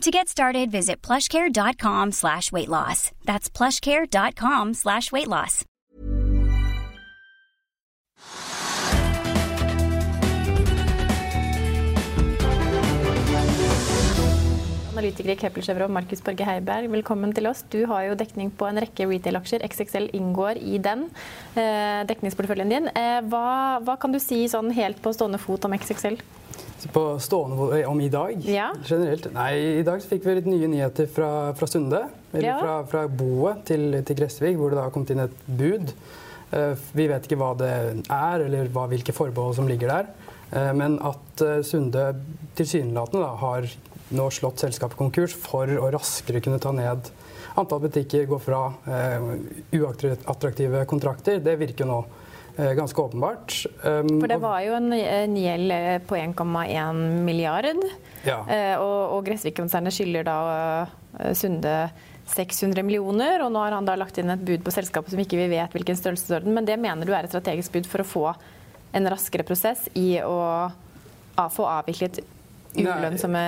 To get started, visit plushcare.com slash weight loss. That's plushcare.com slash weight loss. Analytiker i Kepler Chevron, Markus Borge Heiberg, velkommen til oss. Du har jo dekning på en rekke retail-aksjer. XXL inngår i den eh, dekningsporteføljen din. Eh, hva, hva, kan du si sånn helt på stående fot om XXL? På stående om i dag? Ja. Generelt? Nei, i dag fikk vi litt nye nyheter fra, fra Sunde. Eller ja. fra, fra, boet til, til Gressvik, hvor det da har kommet inn et bud. Uh, vi vet ikke hva det er, eller hva, hvilke forbehold som ligger der. Uh, men at uh, Sunde tilsynelatende har nå slått selskapet konkurs for å raskere kunne ta ned antall butikker, gå fra eh, uattraktive kontrakter, det virker nå eh, ganske åpenbart. Um, for det var jo en, en gjeld eh, på 1,1 milliard. Ja. Eh, og, og Gressvik-konsernet skylder da Sunde 600 millioner, og nå har han da lagt inn et bud på selskapet som ikke vi vet hvilken størrelsesorden, men det mener du er et strategisk bud for å få en raskere prosess i å få avviklet ulønnsomme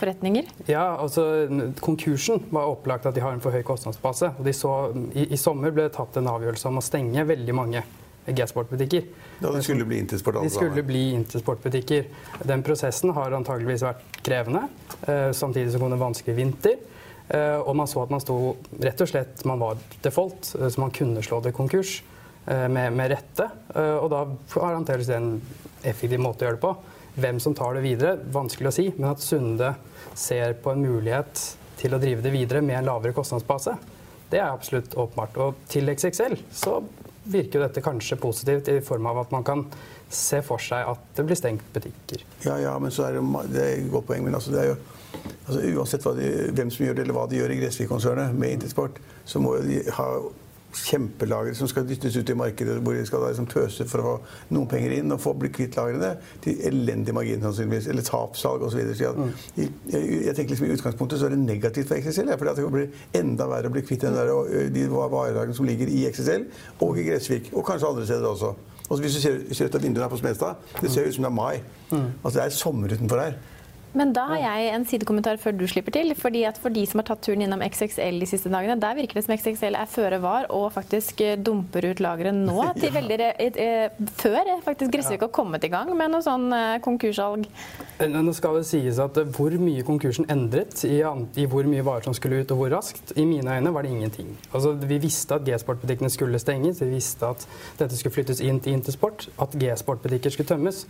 forretninger? Ja, altså Konkursen var opplagt at de har en for høy kostnadsbase. og så, i, i, sommer ble det tatt en avgjørelse om å stenge veldig mange G-sportbutikker. Da det skulle bli Intersport? Altså. De skulle bli Intersport-butikker. Den prosessen har antageligvis vært krevende. Eh, samtidig som kom det vanskelig vinter. Eh, og man så at man sto rett og slett Man var default, eh, så man kunne slå det konkurs med, med rette. Og da har antakeligvis det en effektiv måte å gjøre det på. Hvem som tar det videre, vanskelig å si. Men at Sunde ser på en mulighet til å drive det videre med en lavere kostnadsbase, det er absolutt åpenbart. Og til XXL så virker dette kanskje positivt i form av at man kan se for seg at det blir stengt butikker. Ja, ja, men så er det, det er godt poeng. Men altså, det er jo altså, uansett de, hvem som gjør det, eller hva de gjør i Gressvik-konsernet med Intersport, så må de ha kjempelagre som skal dyttes ut i markedet, hvor de skal da liksom tøse for å få noen penger inn og få bli kvitt lagrene til elendig margin, sannsynligvis, eller tapssalg osv. Så jeg, jeg, jeg tenker liksom I utgangspunktet så er det negativt for XXL. Ja, fordi det blir enda verre å bli kvitt den der, de varelagene som ligger i XXL og i Gressvik, og kanskje andre steder også. Og hvis du ser, ser ut av vinduet her på Smestad, det ser ut som det er mai. Mm. Altså Det er sommer utenfor her. Men da har jeg en sidekommentar før du slipper til. fordi at For de som har tatt turen innom XXL de siste dagene, der virker det som XXL er føre var og faktisk eh, dumper ut lageret nå. til veldig, eh, Før faktisk Gressvik har kommet i gang med noe sånn eh, konkurssalg. Nå skal det sies at Hvor mye konkursen endret i, i, hvor mye varer som skulle ut og hvor raskt, i mine øyne var det ingenting. Altså, vi visste at G-sportbutikkene skulle stenges, vi visste at dette skulle flyttes inn til Intersport, at G-sportbutikker skulle tømmes.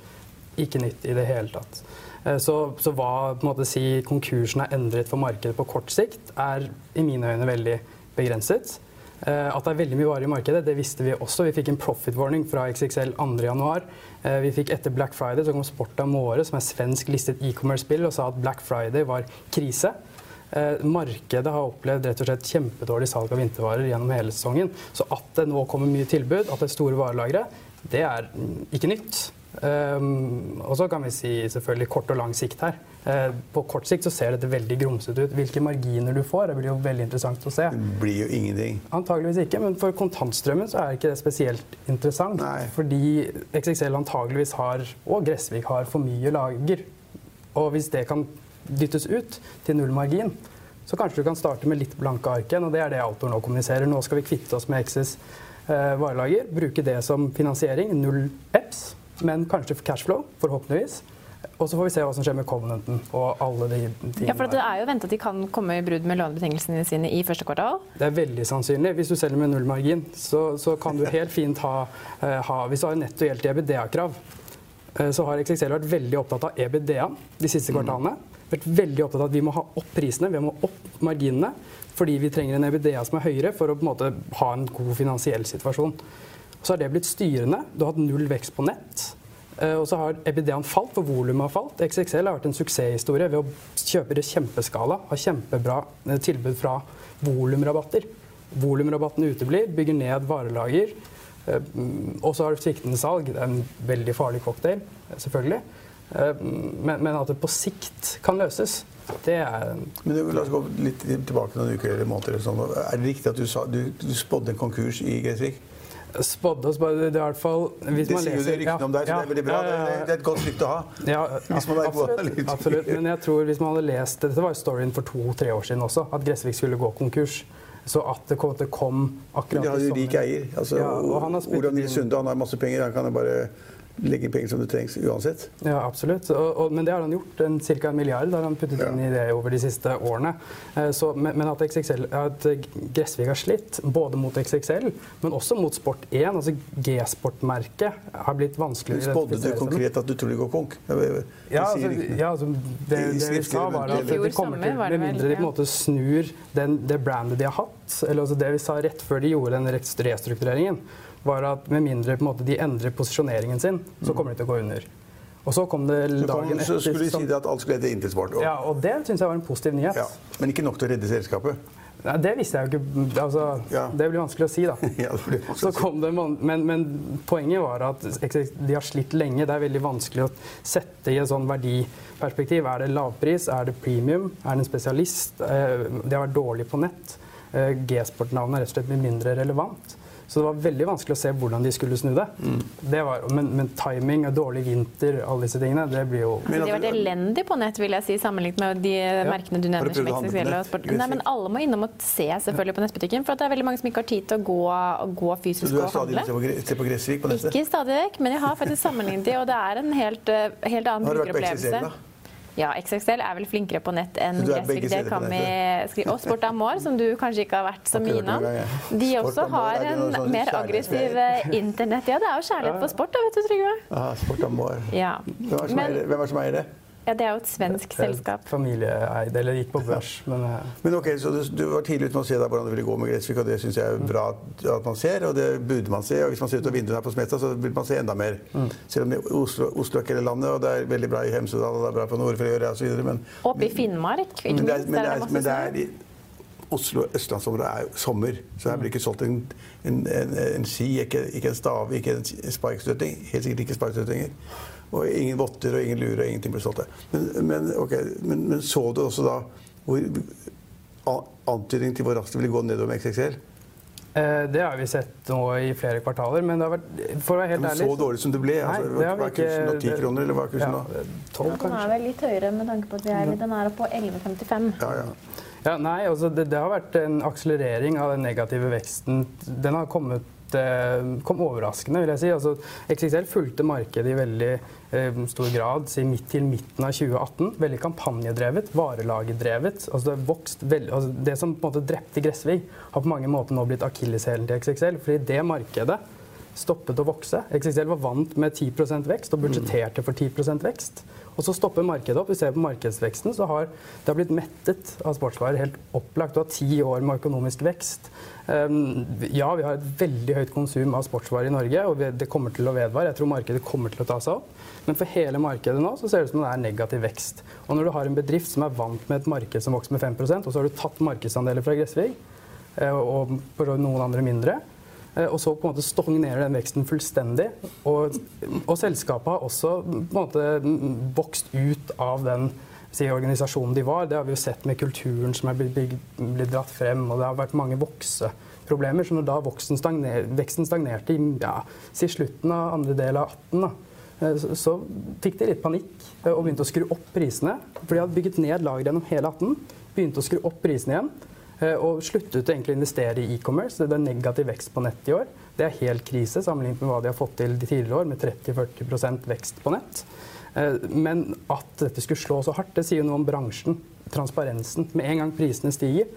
Ikke nytt i det hele tatt. Eh, så, så hva måte, si, konkursen er endret for markedet på kort sikt, er i mine øyne veldig begrenset. Eh, at det er veldig mye varer i markedet, det visste vi også. Vi fikk en profit warning fra XXL 2.1. Eh, vi fikk etter Black Friday så kom Sporta Måre, som er svensk listet e-commerce-spill, og sa at Black Friday var krise. Markedet har opplevd rett og slett kjempedårlig salg av vintervarer gjennom hele sesongen. Så at det nå kommer mye tilbud, at det er store varelagre, det er ikke nytt. Um, og så kan vi si selvfølgelig kort og lang sikt her. Uh, på kort sikt så ser dette veldig grumsete ut. Hvilke marginer du får, det blir jo veldig interessant å se. Det blir jo ingenting. Antageligvis ikke, men for kontantstrømmen så er ikke det spesielt interessant. Nei. Fordi XXL antageligvis har, og Gressvik har, for mye lager. Og hvis det kan dyttes ut til null margin, så kanskje du kan starte med litt blanke ark igjen. Og det er det Altor nå kommuniserer. Nå skal vi kvitte oss med XS uh, varelager, bruke det som finansiering. Null EPS men kanskje cashflow, forhåpentligvis. og så får vi se hva som skjer med Covenanten og alle de tingene. Ja, for Det er jo venta at de kan komme i brudd med lånebetingelsene sine i første kvartal. Det er veldig sannsynlig. Hvis du selger med null margin, så, så kan du helt fint ha, eh, ha Hvis du har netto gjeld til EBDA-krav, eh, så har XXL vært veldig opptatt av EBDA de siste kvartalene. Vært veldig opptatt av at vi må ha opp prisene, vi må opp marginene. Fordi vi trenger en EBDA som er høyere for å på en måte ha en god finansiell situasjon. Så har det blitt styrende. Du har hatt null vekst på nett. Eh, Og så har EBD-en falt, for volumet har falt. XXL har vært en suksesshistorie ved å kjøpe det kjempeskala, ha kjempebra eh, tilbud fra volumrabatter. Volumrabattene uteblir, bygger ned varelager. eh, mm, Og så har du sviktende salg. Det er en veldig farlig cocktail, selvfølgelig. Men, men at det på sikt kan løses, det er Men la oss gå litt tilbake noen uker eller måneder. Sånn. Er det riktig at du, sa, du, du spådde en konkurs i Gressvik? Spådde oss bare Det er i hvert fall hvis Det man sier jo det ryktene ryktene om deg, så Ja, det er veldig bra. ja, ja, ja. Det, det er et godt rykte å ha. Ja, Hvis man er god absolutt, analytiker. absolutt. Men jeg tror hvis man hadde lest Dette var jo storyen for to-tre år siden også, at Gressvik skulle gå konkurs. Så at det kom, det kom akkurat i sommer. de har jo rik eier. Altså, Ja, og han har Nils Sunde han har masse penger. Han kan jo bare legge inn penger som det trengs uansett. Ja, absolutt. Og, og, men det har han gjort. En, cirka en milliard har han puttet Ja. inn i det over de siste årene. Eh, Så, men, men at, XXL, at Gressvik har slitt, både mot XXL, men også mot Sport1, altså G-sportmerket, har blitt vanskeligere å Spådde du konkret at du tror de går konk? Ja, altså, ja, altså det, I det vi sa, var at det kommer til, med mindre de på en måte snur den, det brandet de har hatt eller altså Det vi sa rett før de gjorde den restruktureringen, var at med mindre på en måte, de endrer posisjoneringen sin, så kommer de til å gå under. Og så kom det dagen etter. så skulle de si at alt skulle hete Intersport. Ja, og det syns jeg var en positiv nyhet. ja. Men ikke nok til å redde selskapet. Nei, det visste jeg jo ikke. Altså, Ja. Det blir vanskelig å si, da. Ja, det blir Så kom det, men, men poenget var at de har slitt lenge. Det er veldig vanskelig å sette i et sånn verdiperspektiv. Er det lavpris? Er det premium? Er det en spesialist? Eh, De har vært dårlige på nett. Eh, G-sport-navnet rett og slett blir mindre relevant. Så det var veldig vanskelig å se hvordan de skulle snu det. Mm. det var, men, men timing, dårlig vinter, alle disse tingene, det blir jo Men Altså, de har vært elendige på nett, vil jeg si, sammenlignet med de merkene du nevner. som handle og? Sport. Nei, men alle må innom og se selvfølgelig på nettbutikken, for at det er veldig mange som ikke har tid til å gå, gå fysisk du er og stadig Så ute på, stadig sett på Gressvik på nettet? Ikke stadig vekk, men jeg har faktisk sammenlignet de, og det er en helt, eh, helt annen Har du brukeropplevelse. Ja, XXL er vel flinkere på nett enn Gressvik. Det kan vi skrive. Og Sport Amor, som du kanskje ikke har vært så mye innom. De også har en sånn mer aggressiv eh, internett. Ja, det er jo kjærlighet for sport, da, vet du, Trygve. Ah, Sport Amor. Ja. Hvem er det som eier det? Er ja, det er jo et svensk selskap. familieeid, eller gikk på børs. Men eh, Men ok, så du, du var tidlig ute med å se hvordan det ville gå med Gressvik, og det syns jeg er bra at, man ser, og det burde man se. Og hvis man ser ut av vinduet her på Smestad, så vil man se enda mer. Selv om det- Oslo, Oslo er ikke hele landet, og det er veldig bra i Hemsedal, og det er bra på Nordfjorda osv. Men, Oppe i Finnmark, ikke men, det er, minst. men, det er er, det men det er Oslo østlandsområdet er sommer, så her blir ikke solgt en, en, en, en ski, ikke, ikke en stav, ikke en sparkstøtting. Helt sikkert ikke sparkstøttinger. Og ingen votter og ingen lurer og ingenting ble solgt der. Men, men, okay, men, men så du også da hvor antydning til hvor raskt det ville gå nedover med XXL? eh, det har vi sett nå i flere kvartaler, men det har vært For å være helt ærlig så dårlig som det ble? Nei, Altså, det har vi hva er kursen nå? ikke 10 kroner, eller hva er kursen nå? Ja, 12 Den er vel litt høyere med tanke på at vi er, den er på 11,55. Ja, ja. Ja, nei, altså det, det har vært en akselerering av den negative veksten. Den har kommet kom overraskende, vil jeg si. Altså, XXL fulgte markedet i veldig eh, stor grad si, midt til midten av 2018. Veldig kampanjedrevet, varelagerdrevet. Altså, det, altså, det som på en måte drepte Gressvig, har på mange måter nå blitt akilleshælen til XXL. fordi det markedet stoppet å vokse. XXL var vant med 10% vekst og budsjetterte for 10% vekst. Og så stopper markedet opp. Vi ser på markedsveksten, så har det har blitt mettet av sportsvarer. Helt opplagt. Du har ti år med økonomisk vekst. Um, ja, vi har et veldig høyt konsum av sportsvarer i Norge, og det kommer til å vedvare. Jeg tror markedet kommer til å ta seg opp. Men for hele markedet nå så ser det ut som det er negativ vekst. Og når du har en bedrift som er vant med et marked som vokser med 5% og så har du tatt markedsandeler fra Gressvik, eh, og noen andre mindre, Og så på en måte stagnerer den veksten fullstendig. Og, og selskapet har også på en måte vokst ut av den si, organisasjonen de var. Det har vi jo sett med kulturen som er blitt, blitt dratt frem, og det har vært mange vokseproblemer. Så når da stagner, veksten stagnerte i ja, si slutten av andre del av 18, da, eh, så, så fikk de litt panikk eh, og begynte å skru opp prisene. For de hadde bygget ned lageret gjennom hele 18, begynte å skru opp prisene igjen. Eh, Og sluttet egentlig å investere i e-commerce. Det er negativ vekst på nett i år. Det er helt krise sammenlignet med hva de har fått til de tidligere år, med 30-40% vekst på nett. Eh, men at dette skulle slå så hardt, det sier jo noe om bransjen. Transparensen. Med en gang prisene stiger,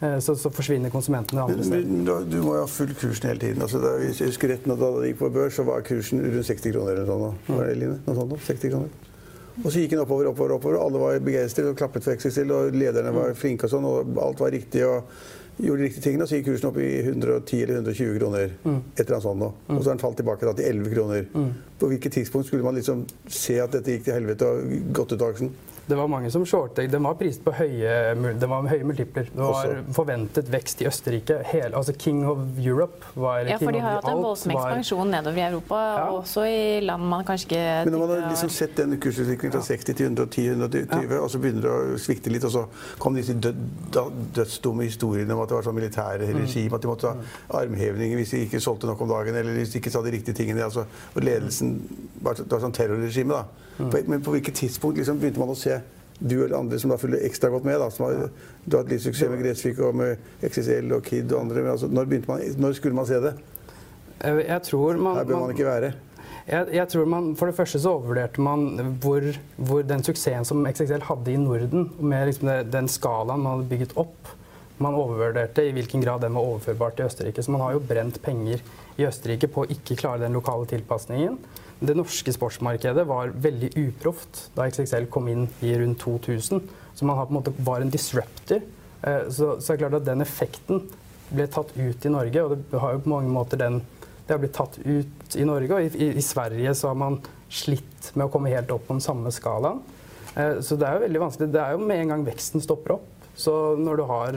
eh, så, så forsvinner konsumentene andre steder. Men, men, du må jo ha full kursen hele tiden. Altså, da, hvis jeg husker rett, da det gikk på børs, så var kursen rundt 60 kroner. eller noe sånt. Var det, Line? Noe sånt, da? 60 kroner. Og så gikk den oppover, oppover, oppover. Alle var begeistret og klappet XXL, og lederne var flinke og sånn, og alt var riktig. og gjorde de riktige tingene, og så gikk kursen opp i 110 eller 120 kroner. Mm. Et eller annet sånt nå. Og så har den falt tilbake da, til 11 kroner. På hvilket tidspunkt skulle man liksom se at dette gikk til helvete og gått ut av aksjen? Det var mange som shortet. Den var prist på høye, det var høye multipler. Det var Også. forventet vekst i Østerrike. Hele, altså King of Europe var Ja, for de har hatt en voldsom ekspansjon nedover i Europa, Ja. også i land man kanskje ikke Men når man har liksom sett den kursutviklingen fra 60 til 110-120, og så begynner det å svikte litt, og så kom disse død, dødsdumme historiene om at det var sånn militære regime, at de måtte ha armhevinger hvis de ikke solgte nok om dagen, eller hvis de ikke sa de riktige tingene. Altså, og ledelsen var, det var sånn terrorregime, da. På, men på hvilket tidspunkt liksom begynte man å se du eller andre som da følger ekstra godt med, da, som har, du har hatt litt suksess med Gressvik og med XXL og Kid og andre, men altså, når, man, når skulle man se det? Jeg, tror man, Her bør man ikke være. Jeg, jeg tror man, For det første så overvurderte man hvor, hvor den suksessen som XXL hadde i Norden, med liksom den skalaen man hadde bygget opp Man overvurderte i hvilken grad den var overførbar til Østerrike. Så man har jo brent penger i Østerrike på å ikke klare den lokale tilpasningen. Det norske sportsmarkedet var veldig uproft da XXL kom inn i rundt 2000. Så man har på en måte var en disruptor. Eh, Så, så er det klart at den effekten ble tatt ut i Norge, og det har jo på mange måter den det har blitt tatt ut i Norge, og i, i, i Sverige så har man slitt med å komme helt opp på den samme skalaen. Eh, så det er jo veldig vanskelig. Det er jo med en gang veksten stopper opp. Så når du har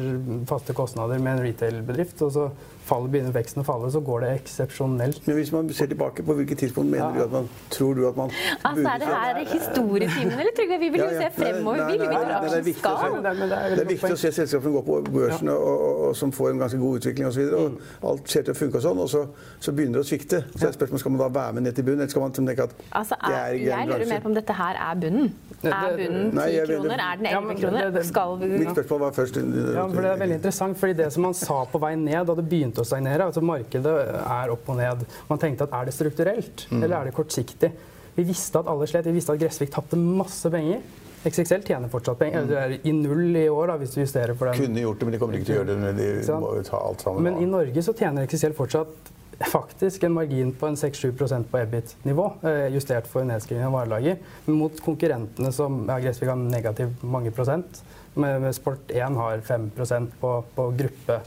faste kostnader med en retail-bedrift, og så faller, begynner veksten å falle, så går det eksepsjonelt. Men hvis man ser tilbake, på hvilket tidspunkt mener du at man tror du at man Altså, Er det her historietimen, eller Trygve? Vi vil jo Ja, ja. se fremover. Nei, Vi vil nei, nei, hvor det er aksjen viktig å se. Det, er- er er viktig å se selskaper som går på børsen og, og, og, og som får en ganske god utvikling osv. Mm. og alt ser til å funke og sånn, og så, så begynner det å svikte. Så er spørsmålet skal man da være med ned til bunnen, eller skal man tenke at Altså, det er, er en jeg lurer bransje? mer på om dette her er bunnen. Er bunnen ti 10 kroner? Er den Ja, 11 kroner? Skal vi Mitt spørsmål var først Ja, for Det er veldig interessant, fordi det som man sa på vei ned da det begynte å stagnere altså Markedet er opp og ned. Man tenkte at er det strukturelt, Mm. eller er det kortsiktig? Vi visste at alle slet. Vi visste at Gressvik tapte masse penger. XXL tjener fortsatt penger. Mm. Det er i null i år, da, hvis du justerer for den. Kunne gjort det, men de kommer ikke til å gjøre det. Men de må jo ta alt sammen. Men i. Norge så tjener XXL fortsatt faktisk en margin på en 6-7% på EBIT-nivå, eh, justert for nedskriving av varelager, mot konkurrentene som ja, Gressvik har negativ mange prosent, med, med Sport1 har 5 på, på, på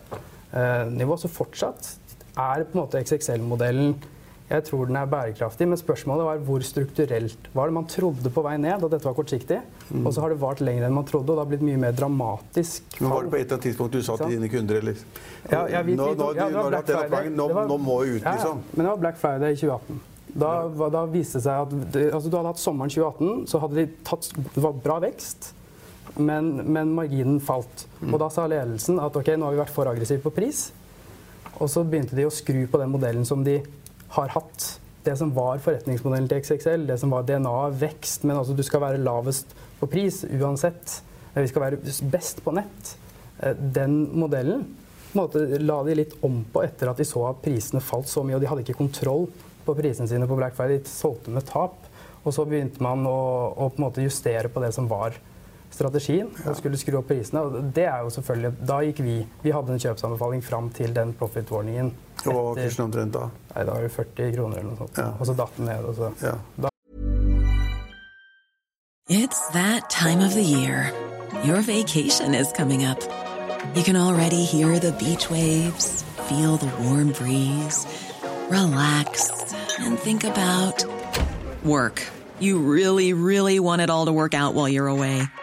gruppenivå. Så fortsatt er på en måte XXL-modellen jeg tror den er bærekraftig, men spørsmålet var hvor strukturelt var det. Man trodde på vei ned at dette var kortsiktig, Mm. og så har det vart lenger enn man trodde, og det har blitt mye mer dramatisk. Men var det på et eller annet tidspunkt du sa til dine kunder eller? Ja, ja, vi, nå, nå, ja, det var Black Friday. nå, var- nå må vi ut, liksom. ja. Men det var Black Friday i 2018. Da, da viste det seg at altså, Du hadde hatt sommeren 2018, så hadde de tatt Det var bra vekst, men, men marginen falt. Og da sa ledelsen at ok, nå har vi vært for aggressive på pris. Og så begynte de å skru på den modellen som de har hatt. Det som var forretningsmodellen til XXL, det som var DNA, vekst, men altså du skal være lavest på pris uansett. Vi skal være best på nett. Eh, Den modellen måte, la de litt om på etter at de så at prisene falt så mye, og de hadde ikke kontroll på prisene sine på Black Friday. De solgte med tap. Og så begynte man å, å på justere på det som var strategien, og skulle skru opp prisene. Og det er jo selvfølgelig Da gikk vi Vi hadde en kjøpsanbefaling fram til den profit-warningen. Og kursen omtrent da? Nei, da var det 40 kroner eller noe sånt. Ja. Og så datt den ned. Og så. Ja. It's that time of the year. Your vacation is coming up. You can already hear the beach waves, feel the warm breeze, relax, and think about work. You really, really want it all to work out while you're away.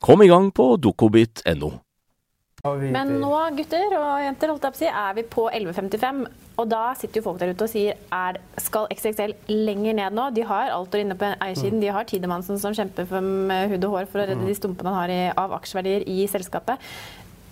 Kom i gang på dokobit.no. Men nå, gutter og jenter, holdt jeg på å si, er vi på 11.55. Og da sitter jo folk der ute og sier er, skal XXL lenger ned nå? De har Altor inne på eiersiden. De har Tidemannsen som kjemper med hud og hår for å redde de stumpene han har i, av aksjeverdier i selskapet.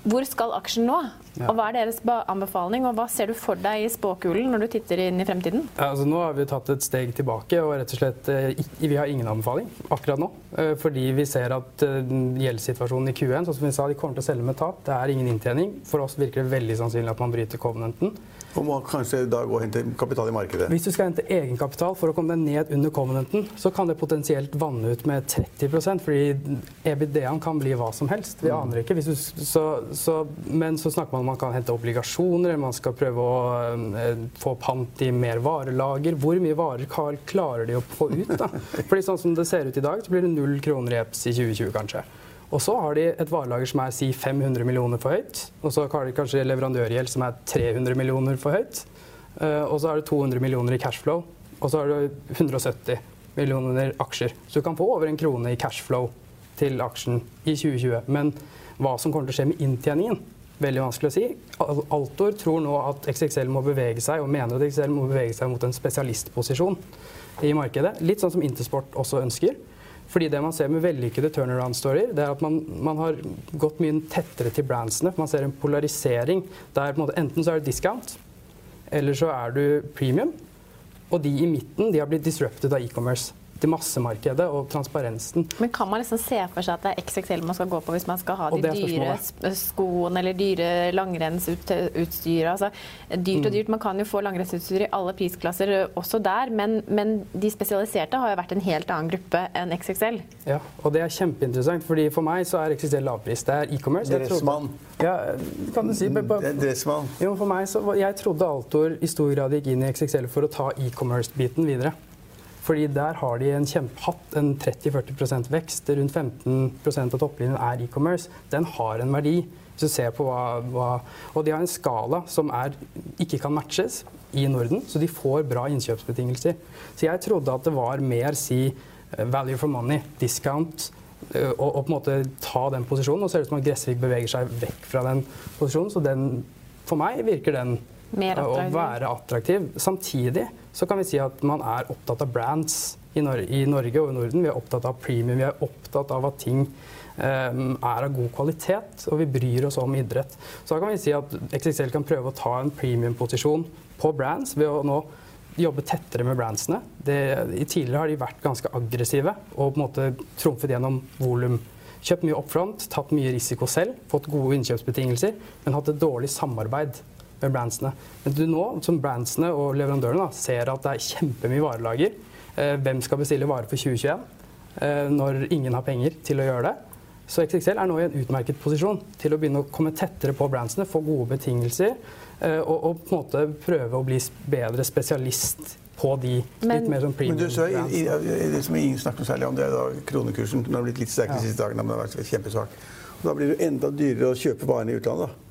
Hvor skal aksjen nå? Ja. Og Hva er deres anbefaling, og hva ser du for deg i spåkulen når du titter inn i fremtiden? Ja, altså nå har vi tatt et steg tilbake, og rett og slett eh, vi har ingen anbefaling akkurat nå. Eh, fordi vi ser at eh, gjeldssituasjonen i Q1 sånn som vi sa, de kommer til å selge med tap. Det er ingen inntjening. For oss virker det veldig sannsynlig at man bryter covenanten. Og må kanskje da gå og hente kapital i markedet? Hvis du skal hente egenkapital for å komme deg ned under covenanten, så kan det potensielt vanne ut med 30 fordi EBD-en kan bli hva som helst. Vi mm. aner ikke. Du, så, så, men så snakker man om man kan hente obligasjoner, eller man skal prøve å øh, få pant i mer varelager. Hvor mye varer klarer de å få ut? da? Fordi sånn som det ser ut i dag, så blir det null kroner i EPS i 2020, kanskje. Og så har de et varelager som er si 500 millioner for høyt. Og så har de kanskje leverandørgjeld som er 300 millioner for høyt. Uh, og så er det 200 millioner i cashflow. Og så har du 170 millioner aksjer. Så du kan få over en krone i cashflow til aksjen i 2020. Men hva som kommer til å skje med inntjeningen, veldig vanskelig å si. Altor tror nå at XXL må bevege seg, og mener at XXL må bevege seg mot en spesialistposisjon i markedet. Litt sånn som Intersport også ønsker. Fordi det man ser med vellykkede turnaround-storier, det er at man, man, har gått mye tettere til brandsene. Man ser en polarisering der måte, enten så er det discount, eller så er du premium. Og de i midten de har blitt disrupted av e-commerce til massemarkedet og transparensen. Men kan man liksom se for seg at det er XXL man skal gå på hvis man skal ha de dyre skoene eller dyre langrennsutstyret? Altså, dyrt og mm. dyrt. Man kan jo få langrennsutstyr i alle prisklasser også der, men, men, de spesialiserte har jo vært en helt annen gruppe enn XXL. Ja, og det er kjempeinteressant, fordi for meg så er XXL lavpris. Det er e-commerce. Dressmann. Ja, kan du si. Dressmann. Jo, for meg så, Jeg trodde Altor i stor grad gikk inn i XXL for å ta e-commerce-biten videre. Fordi der har de en hatt en 30-40% vekst. Rundt 15% av topplinjen er e-commerce. Den har en verdi. Hvis du ser på hva, hva, Og de har en skala som er, ikke kan matches i Norden, så de får bra innkjøpsbetingelser. Så jeg trodde at det var mer si eh, value for money, discount, eh, og, og på en måte ta den posisjonen. Og så ser det ut som at Gressvik beveger seg vekk fra den posisjonen. Så den, for meg virker den å være attraktiv. Samtidig så kan vi si at man er opptatt av brands i, Nor i Norge og i Norden. Vi er opptatt av premium, vi er opptatt av at ting um, er av god kvalitet, og vi bryr oss om idrett. Så da kan vi si at XXL kan prøve å ta en premium-posisjon på brands ved å nå jobbe tettere med brandsene. Det, tidligere har de vært ganske aggressive og på en måte trumfet gjennom volum. Kjøpt mye upfront, tatt mye risiko selv, fått gode innkjøpsbetingelser, men hatt et dårlig samarbeid brandsene. Men du nå, som brandsene og leverandørene, da, ser at det er kjempemye varelager. Eh, hvem skal bestille varer for 2021 eh, når ingen har penger til å gjøre det? Så XXL er nå i en utmerket posisjon til å begynne å komme tettere på brandsene, få gode betingelser eh, og, og, på en måte prøve å bli bedre spesialist på de men, litt mer sånn premium men du, så, i, i, Det som ingen snakker særlig om, det er da kronekursen. Den har blitt litt sterk de siste dagene, men den har vært kjempesvak. Og da blir det enda dyrere å kjøpe varene i utlandet. da.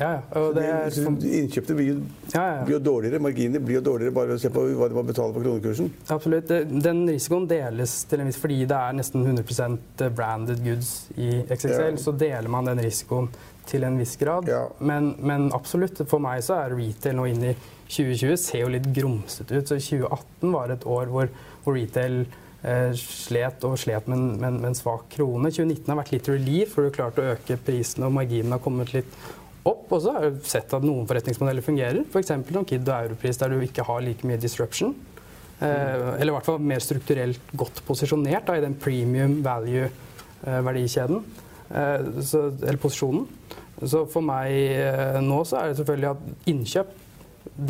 Ja, ja. Det er, Innkjøpte blir, ja, ja. blir jo dårligere. Marginene blir jo dårligere bare å se på hva de må betale på kronekursen. Absolutt. Den risikoen deles til en viss fordi det er nesten 100% branded goods i XXL. Så deler man den risikoen til en viss grad. Men, men, absolutt, for meg så er retail nå inn i 2020 ser jo litt grumsete ut. Så 2018 var et år hvor, hvor retail eh, slet og slet med, med, med, en svak krone. 2019 har vært litt relief, for du har klart å øke prisene og marginene har kommet litt opp. Og så har jeg sett at noen forretningsmodeller fungerer. F.eks. For som Kid og Europris, der du ikke har like mye disruption. Eh, eller i hvert fall mer strukturelt godt posisjonert da, i den premium value-verdikjeden. Eh, eller posisjonen. Så for meg eh, nå så er det selvfølgelig at innkjøp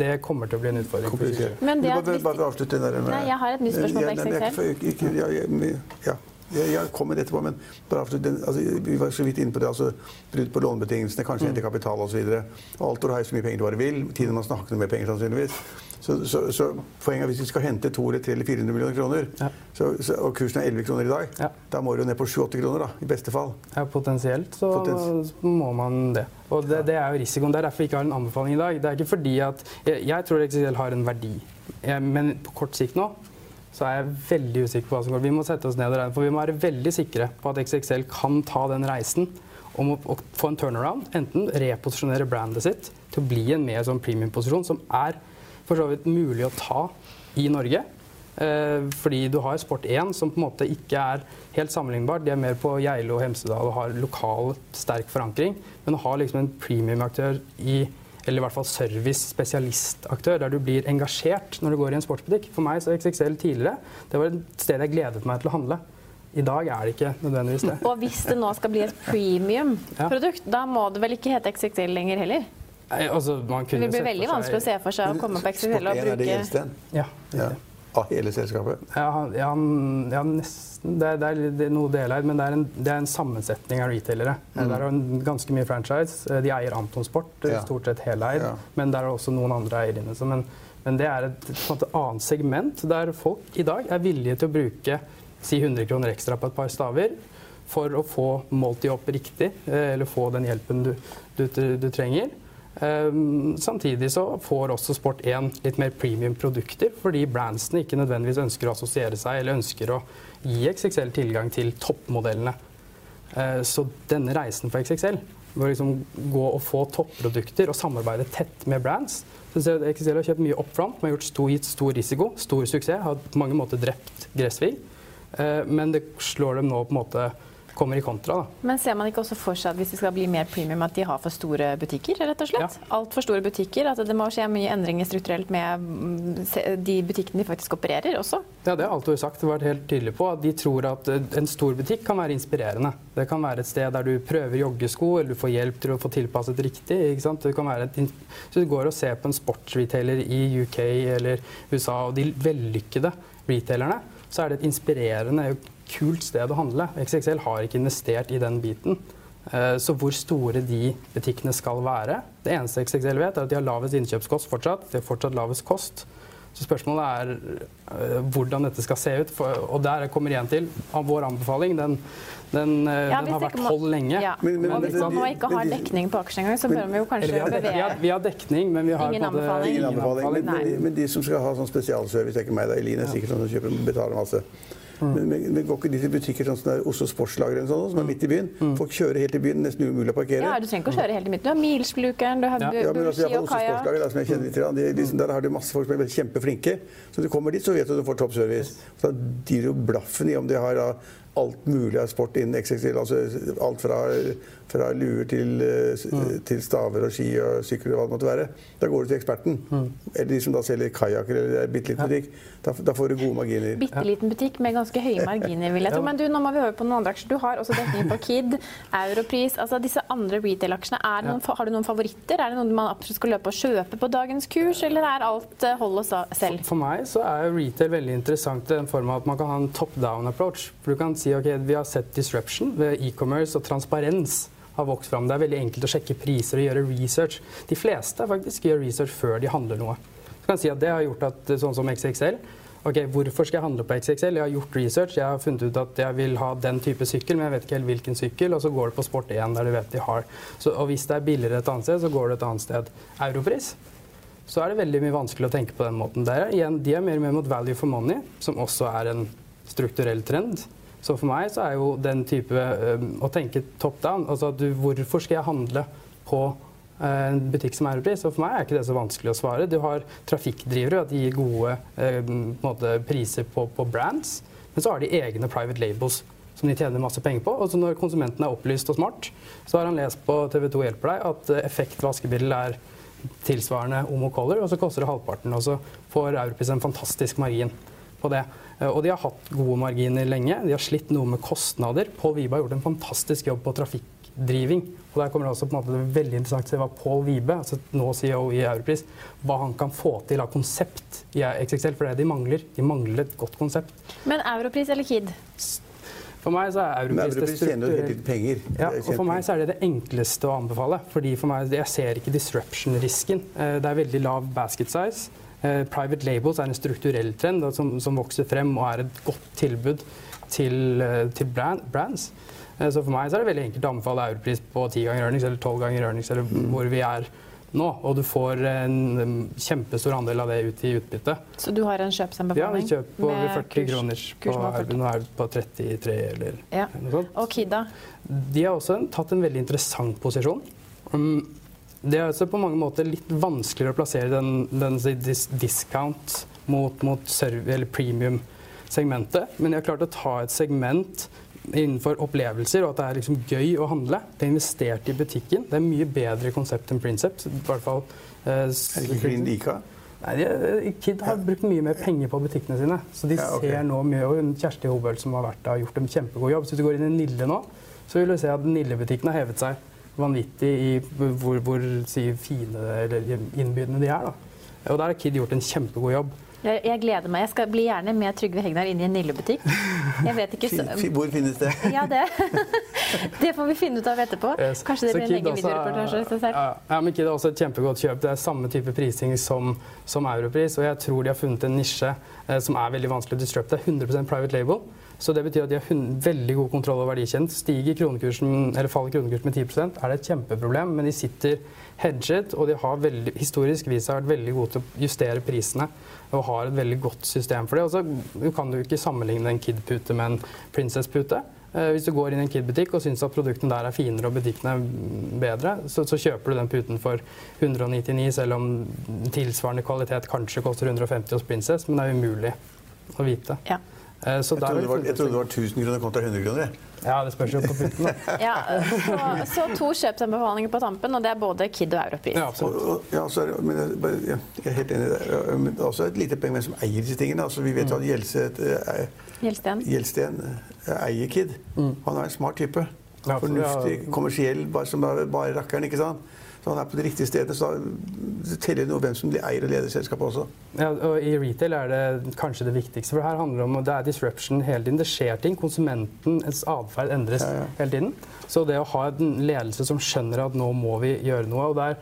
det kommer til å bli en utfordring. Men det at bare, bare avslutte den der med Nei, jeg har et nytt spørsmål Ja, jeg er ikke- ikke-. Jeg, jeg kommer etterpå, men bare avslutt. Altså, vi var så vidt inne på det. altså Brudd på lånebetingelsene, kanskje hente kapital osv. Altor har jo så mye penger du bare vil. Tiden man snakker med penger, sannsynligvis. Så, så, så poenget er hvis vi skal hente 200, 300 eller 400 millioner kroner, Ja. så, så, og kursen er 11 kroner i dag, Ja. da må du jo ned på 7-8 kroner, da, i beste fall. Ja, potensielt så Potens- må man det. Og det, det er jo risikoen. Det er derfor vi ikke har en anbefaling i dag. Det er ikke fordi at Jeg, jeg tror XXL har en verdi, jeg, men på kort sikt nå så er jeg veldig usikker på hva som går. Vi må sette oss ned og regne, for vi må være veldig sikre på at XXL kan ta den reisen om å, få en turnaround. Enten reposisjonere brandet sitt til å bli en mer sånn premiumposisjon, som er for så vidt mulig å ta i Norge. Eh, fordi du har Sport1, som på en måte ikke er helt sammenlignbart. De er mer på Geilo og Hemsedal og har lokal, sterk forankring. Men å ha liksom en premiumaktør i eller i hvert fall service-spesialistaktør, der du blir engasjert når du går i en sportsbutikk. For meg så XXL tidligere, det var et sted jeg gledet meg til å handle. I dag er det ikke nødvendigvis det. Og hvis det nå skal bli et premium-produkt, da må det vel ikke hete XXL lenger heller? Nei, altså, man Det kunne vil bli veldig vanskelig å se for seg å komme på XXL Sport1 og er det bruke det er ja, av hele selskapet. Ja, ja, ja nesten. Det er, det er, er noe deleid, men det er, en, det er en sammensetning av retailere. Mm. Det er en, ganske mye franchise. De eier Anton Sport, er Ja. stort sett heleid. Ja. Men der er også noen andre eiere inne. Men, men det er et et annet segment der folk i dag er villige til å bruke si 100 kroner ekstra på et par staver for å få målt de opp riktig, eh, eller få den hjelpen du, du, du trenger. Um, samtidig så får også Sport1 litt mer premium produkter, fordi brandsene ikke nødvendigvis ønsker å assosiere seg eller ønsker å gi XXL tilgang til toppmodellene. Eh, så denne reisen for XXL, hvor liksom gå og få topprodukter og samarbeide tett med brands ser jeg XXL har kjøpt mye upfront, men har gjort stor, gitt stor risiko, stor suksess, har på mange måter drept Gressvig. Eh, men det slår dem nå på en måte kommer i kontra. da. Men ser man ikke også for seg at hvis det skal bli mer premium, at de har for store butikker? rett og slett? Ja. Altfor store butikker. At det må skje mye endringer strukturelt med mm, de butikkene de faktisk opererer også? Ja, det har Altor sagt. vært helt tydelig på at De tror at eh, en stor butikk kan være inspirerende. Det kan være et sted der du prøver joggesko, eller du får hjelp til å få tilpasset riktig. ikke sant? Det kan være et, så du går og ser på en sportsretailer i UK eller USA, og de vellykkede retailerne, så er det et inspirerende, kult sted å handle. XXL har ikke investert i den biten. Eh, Så hvor store de butikkene skal være Det eneste XXL vet, er at de har lavest innkjøpskost fortsatt. De har fortsatt lavest kost. Så spørsmålet er eh, hvordan dette skal se ut. For, og der kommer igjen til av vår anbefaling. Den, den, eh, Ja, den har vært hold lenge. Ja. Men- men- og hvis man nå ikke har dekning på aksjen engang, så bør man jo kanskje vi har, dek, vi, har, vi har dekning, men vi har Ingen anbefaling. Ingen anbefaling. Men, men, de, men de som skal ha sånn spesialservice, er ikke meg, da, er Elin, er sikkert sånn som kjøper betaler masse. Men, men, men går ikke de til butikker sånn som Oslo Sportslager sånn, som er midt i byen? Folk kjører helt i byen, nesten umulig å parkere. Ja, du trenger ikke å kjøre helt i midten. Du har Milsflukeren, du har Ja. Ja, men altså, og Kaja. Sportslager, som jeg kjenner litt, de, de, der har du masse folk som er kjempeflinke. Så du kommer dit, så vet du at du får toppservice. Så da gir du blaffen i om de har da, alt mulig av sport innen XXL. Altså alt fra, fra luer til, eh, til staver og ski og sykler og hva det måtte være. Da går du til eksperten. Eller de som da selger kajakker eller bitte liten butikk. Da, da får du gode marginer. Bitte liten butikk med ganske høye marginer, vil jeg tro. Men du, nå må vi høre på noen andre aksjer. Du har også dekning på Kid, Europris. Altså disse andre retail-aksjene. Har du noen favoritter? Er det noen man absolutt skal løpe og kjøpe på dagens kurs, eller er alt eh, hold og selv? For meg så er retail veldig interessant i den form av at man kan ha en top-down approach. For du kan si ok, vi har sett disruption ved e-commerce og transparens har vokst fram. Det er veldig enkelt å sjekke priser og gjøre research. De fleste faktisk gjør research før de handler noe. Så kan jeg si at Det har gjort at sånn som XXL Ok, Hvorfor skal jeg handle på XXL? Jeg har gjort research. Jeg har funnet ut at jeg vil ha den type sykkel, men jeg vet ikke helt hvilken sykkel. Og så går det på Sport1, der du vet de har. Så, og hvis det er billigere et annet sted, så går det et annet sted. Europris så er det veldig mye vanskelig å tenke på den måten. Der, igjen, de er mer og mer mot value for money, som også er en strukturell trend. Så for meg så er jo den type øhm, å tenke top down altså du, Hvorfor skal jeg handle på øh, en butikk som Europris? Og for meg er ikke det så vanskelig å svare. Du har trafikkdrivere, at de gir gode øh, måte, priser på, på brands. Men så har de egne private labels som de tjener masse penger på. Og så når konsumenten er opplyst og smart, så har han lest på TV2 Hjelper deg at øh, effekt vaskemiddel er tilsvarende Omo Color, og så koster det halvparten. Og så får Europris en fantastisk margin på det. Eh, Og de har hatt gode marginer lenge. De har slitt noe med kostnader. Pål Vibe har gjort en fantastisk jobb på trafikkdriving. Og der kommer det også på en måte det veldig interessant å se hva Paul Vibe, altså nå CEO i Europris, hva han kan få til av konsept i XXL. For det er det de mangler. De mangler et godt konsept. Men Europris eller Kid? For meg så er Europris det penger. Ja, og for meg så er det det enkleste å anbefale. Fordi for meg, Jeg ser ikke disruption-risken. Eh, Det er veldig lav basket size. Eh, Private labels er en strukturell trend som, som vokser frem og er et godt tilbud til, eh, til brand, brands. Eh, Så for meg så er det veldig enkelt å anbefale Europris på ti ganger earnings eller tolv ganger earnings, eller hvor vi er nå. Og du får en kjempestor andel av det ut i utbytte. Så du har en Ja, vi kjøper på over 40 kurs- kroner. På, 40. Nå er på 33 eller Ja. noe sånt. Og Kida? De har også tatt en veldig interessant posisjon. Um, Det er også på mange måter litt vanskeligere å plassere den, den dis discount mot, mot premium-segmentet. Men de har klart å ta et segment innenfor opplevelser, og at det er liksom gøy å handle. Det er investert i butikken. Det er mye bedre konsept enn Princeps. I hvert fall eh, Er det ikke Lika? Nei, de, Kid har brukt mye mer penger på butikkene sine. Så de Ja, okay. ser nå mye, og Kjersti Hobøl som har vært der, har gjort en kjempegod jobb. Så hvis du går inn i Nille nå, så vil du se at Nille-butikken har hevet seg vanvittig i hvor, hvor si, fine eller innbydende de er. Da. Og der har Kid gjort en kjempegod jobb. Jeg, jeg gleder meg. Jeg skal bli gjerne med Trygve Hegnar inn i en Nille-butikk. Så... Hvor finnes det? Ja, det. det får vi finne ut av etterpå. Yes. Kanskje det Så blir en egen videoreportasje ja, men Kid er også et kjempegodt kjøp. Det er samme type prising som, som Europris. Og jeg tror de har funnet en nisje eh, som er veldig vanskelig å disrupte. 100% private label. Så det betyr at de har veldig god kontroll over verdikjeden. Stiger kronekursen, eller faller kronekursen med 10 er det et kjempeproblem. Men de sitter hedget, og de har veldig, historisk vist vært veldig gode til å justere prisene. Og har et veldig godt system for det. Og så kan du ikke sammenligne en Kid-pute med en Princess-pute. Eh, Hvis du går inn i en Kid-butikk og syns at produktene der er finere og butikkene er bedre, så, så kjøper du den puten for 199, selv om tilsvarende kvalitet kanskje koster 150 hos Princess, men det er umulig å vite. Ja. Eh, Så Jeg trodde, det var, jeg trodde det var 1000 kroner kontra 100 kroner. Ja, det spørs jo på puten. Ja, så, så to kjøpsanbefalinger på tampen, og det er både Kid og Europris. Ja, Og, og, ja, er men jeg, jeg er helt enig i det. Men det er også et lite poeng hvem som eier disse tingene. Altså, vi vet jo at Gjelset, eh, Gjelsten. Gjelsten eh, eier Kid. Han er en smart type. Ja, Fornuftig, ja. kommersiell, bare som bare, bare rakkeren. ikke sant? Så han er på de riktige stedene. Så det teller noe hvem som eier og leder selskapet også. Ja, og I retail er det kanskje det viktigste. For her handler det om det er disruption hele tiden. Det skjer ting. Konsumentens atferd endres Ja, ja. hele tiden. Så det å ha en ledelse som skjønner at nå må vi gjøre noe og det er,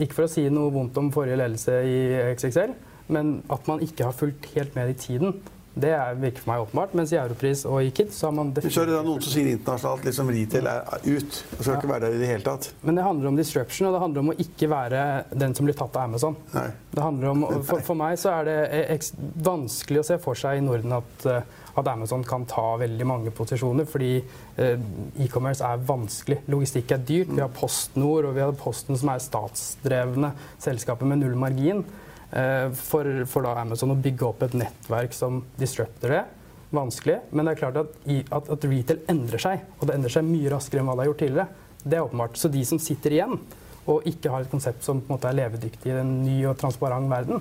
Ikke for å si noe vondt om forrige ledelse i XXL, men at man ikke har fulgt helt med i tiden. Det er, virker for meg åpenbart. Mens i Europris og i Kid så har man Men så er det da noen som sier internasjonalt liksom retail er ut. Og skal ikke være der i det hele tatt. Men det handler om disruption, og det handler om å ikke være den som blir tatt av Amazon. Nei. Det handler om, for, for meg så er det vanskelig å se for seg i Norden at, eh, at Amazon kan ta veldig mange posisjoner, fordi eh, e-commerce er vanskelig. Logistikk er dyrt. Vi har PostNord og vi har Posten som er statsdrevne selskaper med null margin. Eh, For, for da Amazon å bygge opp et nettverk som disrupter det. Vanskelig. Men det er klart at, at, at retail endrer seg, og det endrer seg mye raskere enn hva det har gjort tidligere. Det er åpenbart. Så de som sitter igjen og ikke har et konsept som på en måte er levedyktig i en ny og transparent verden,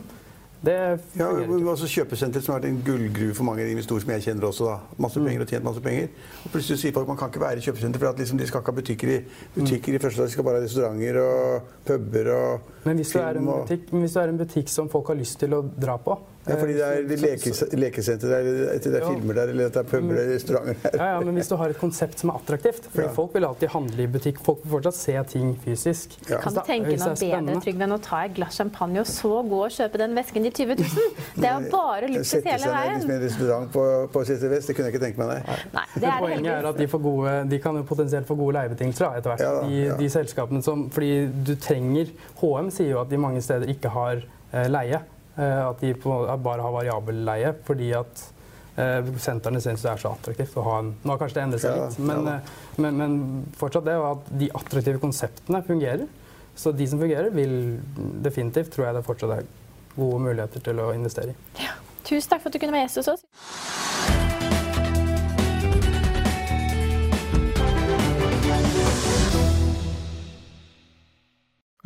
det Ja, men ikke. Kjøpesenteret som har vært en gullgruve for mange investorer som jeg kjenner også. da. Masse penger og tjent masse penger. Og plutselig sier folk man kan ikke være i kjøpesenter for at liksom, de skal ikke ha butikker i, butikker i første dag. De skal bare ha restauranter og puber og Men hvis du, er en film og- men hvis du er en butikk som folk har lyst til å dra på Ja, fordi det er eh, lekes, lekesenter der, eller det er filmer der, eller det er puber eller restauranter der. Ja, ja, men hvis du har et konsept som er attraktivt Fordi Ja. folk vil alltid handle i butikk. Folk vil fortsatt se ting fysisk. Ja. Kan du tenke noe bedre. Trygve, enn å ta et glass champagne og så gå og kjøpe den vesken til 20 000? Det er bare luksus Sette hele seg ned i en restaurant på, på City Vest, det kunne jeg ikke tenke meg, nei. Nei, det er poenget er at de, får gode, de kan jo potensielt få gode leiebetingelser etter hvert. Ja de, ja. de selskapene som, fordi du trenger HM sier jo at de mange steder ikke har eh, leie. Eh, at de på, at bare har variabel leie fordi at eh, sentrene syns det er så attraktivt å ha en Nå har kanskje det endret seg Ja, litt, men, ja eh, men, men fortsatt det og at de attraktive konseptene fungerer. Så de som fungerer, vil definitivt, tror jeg det fortsatt er gode muligheter til å investere i. Tusen takk for at du kunne være gjest hos oss.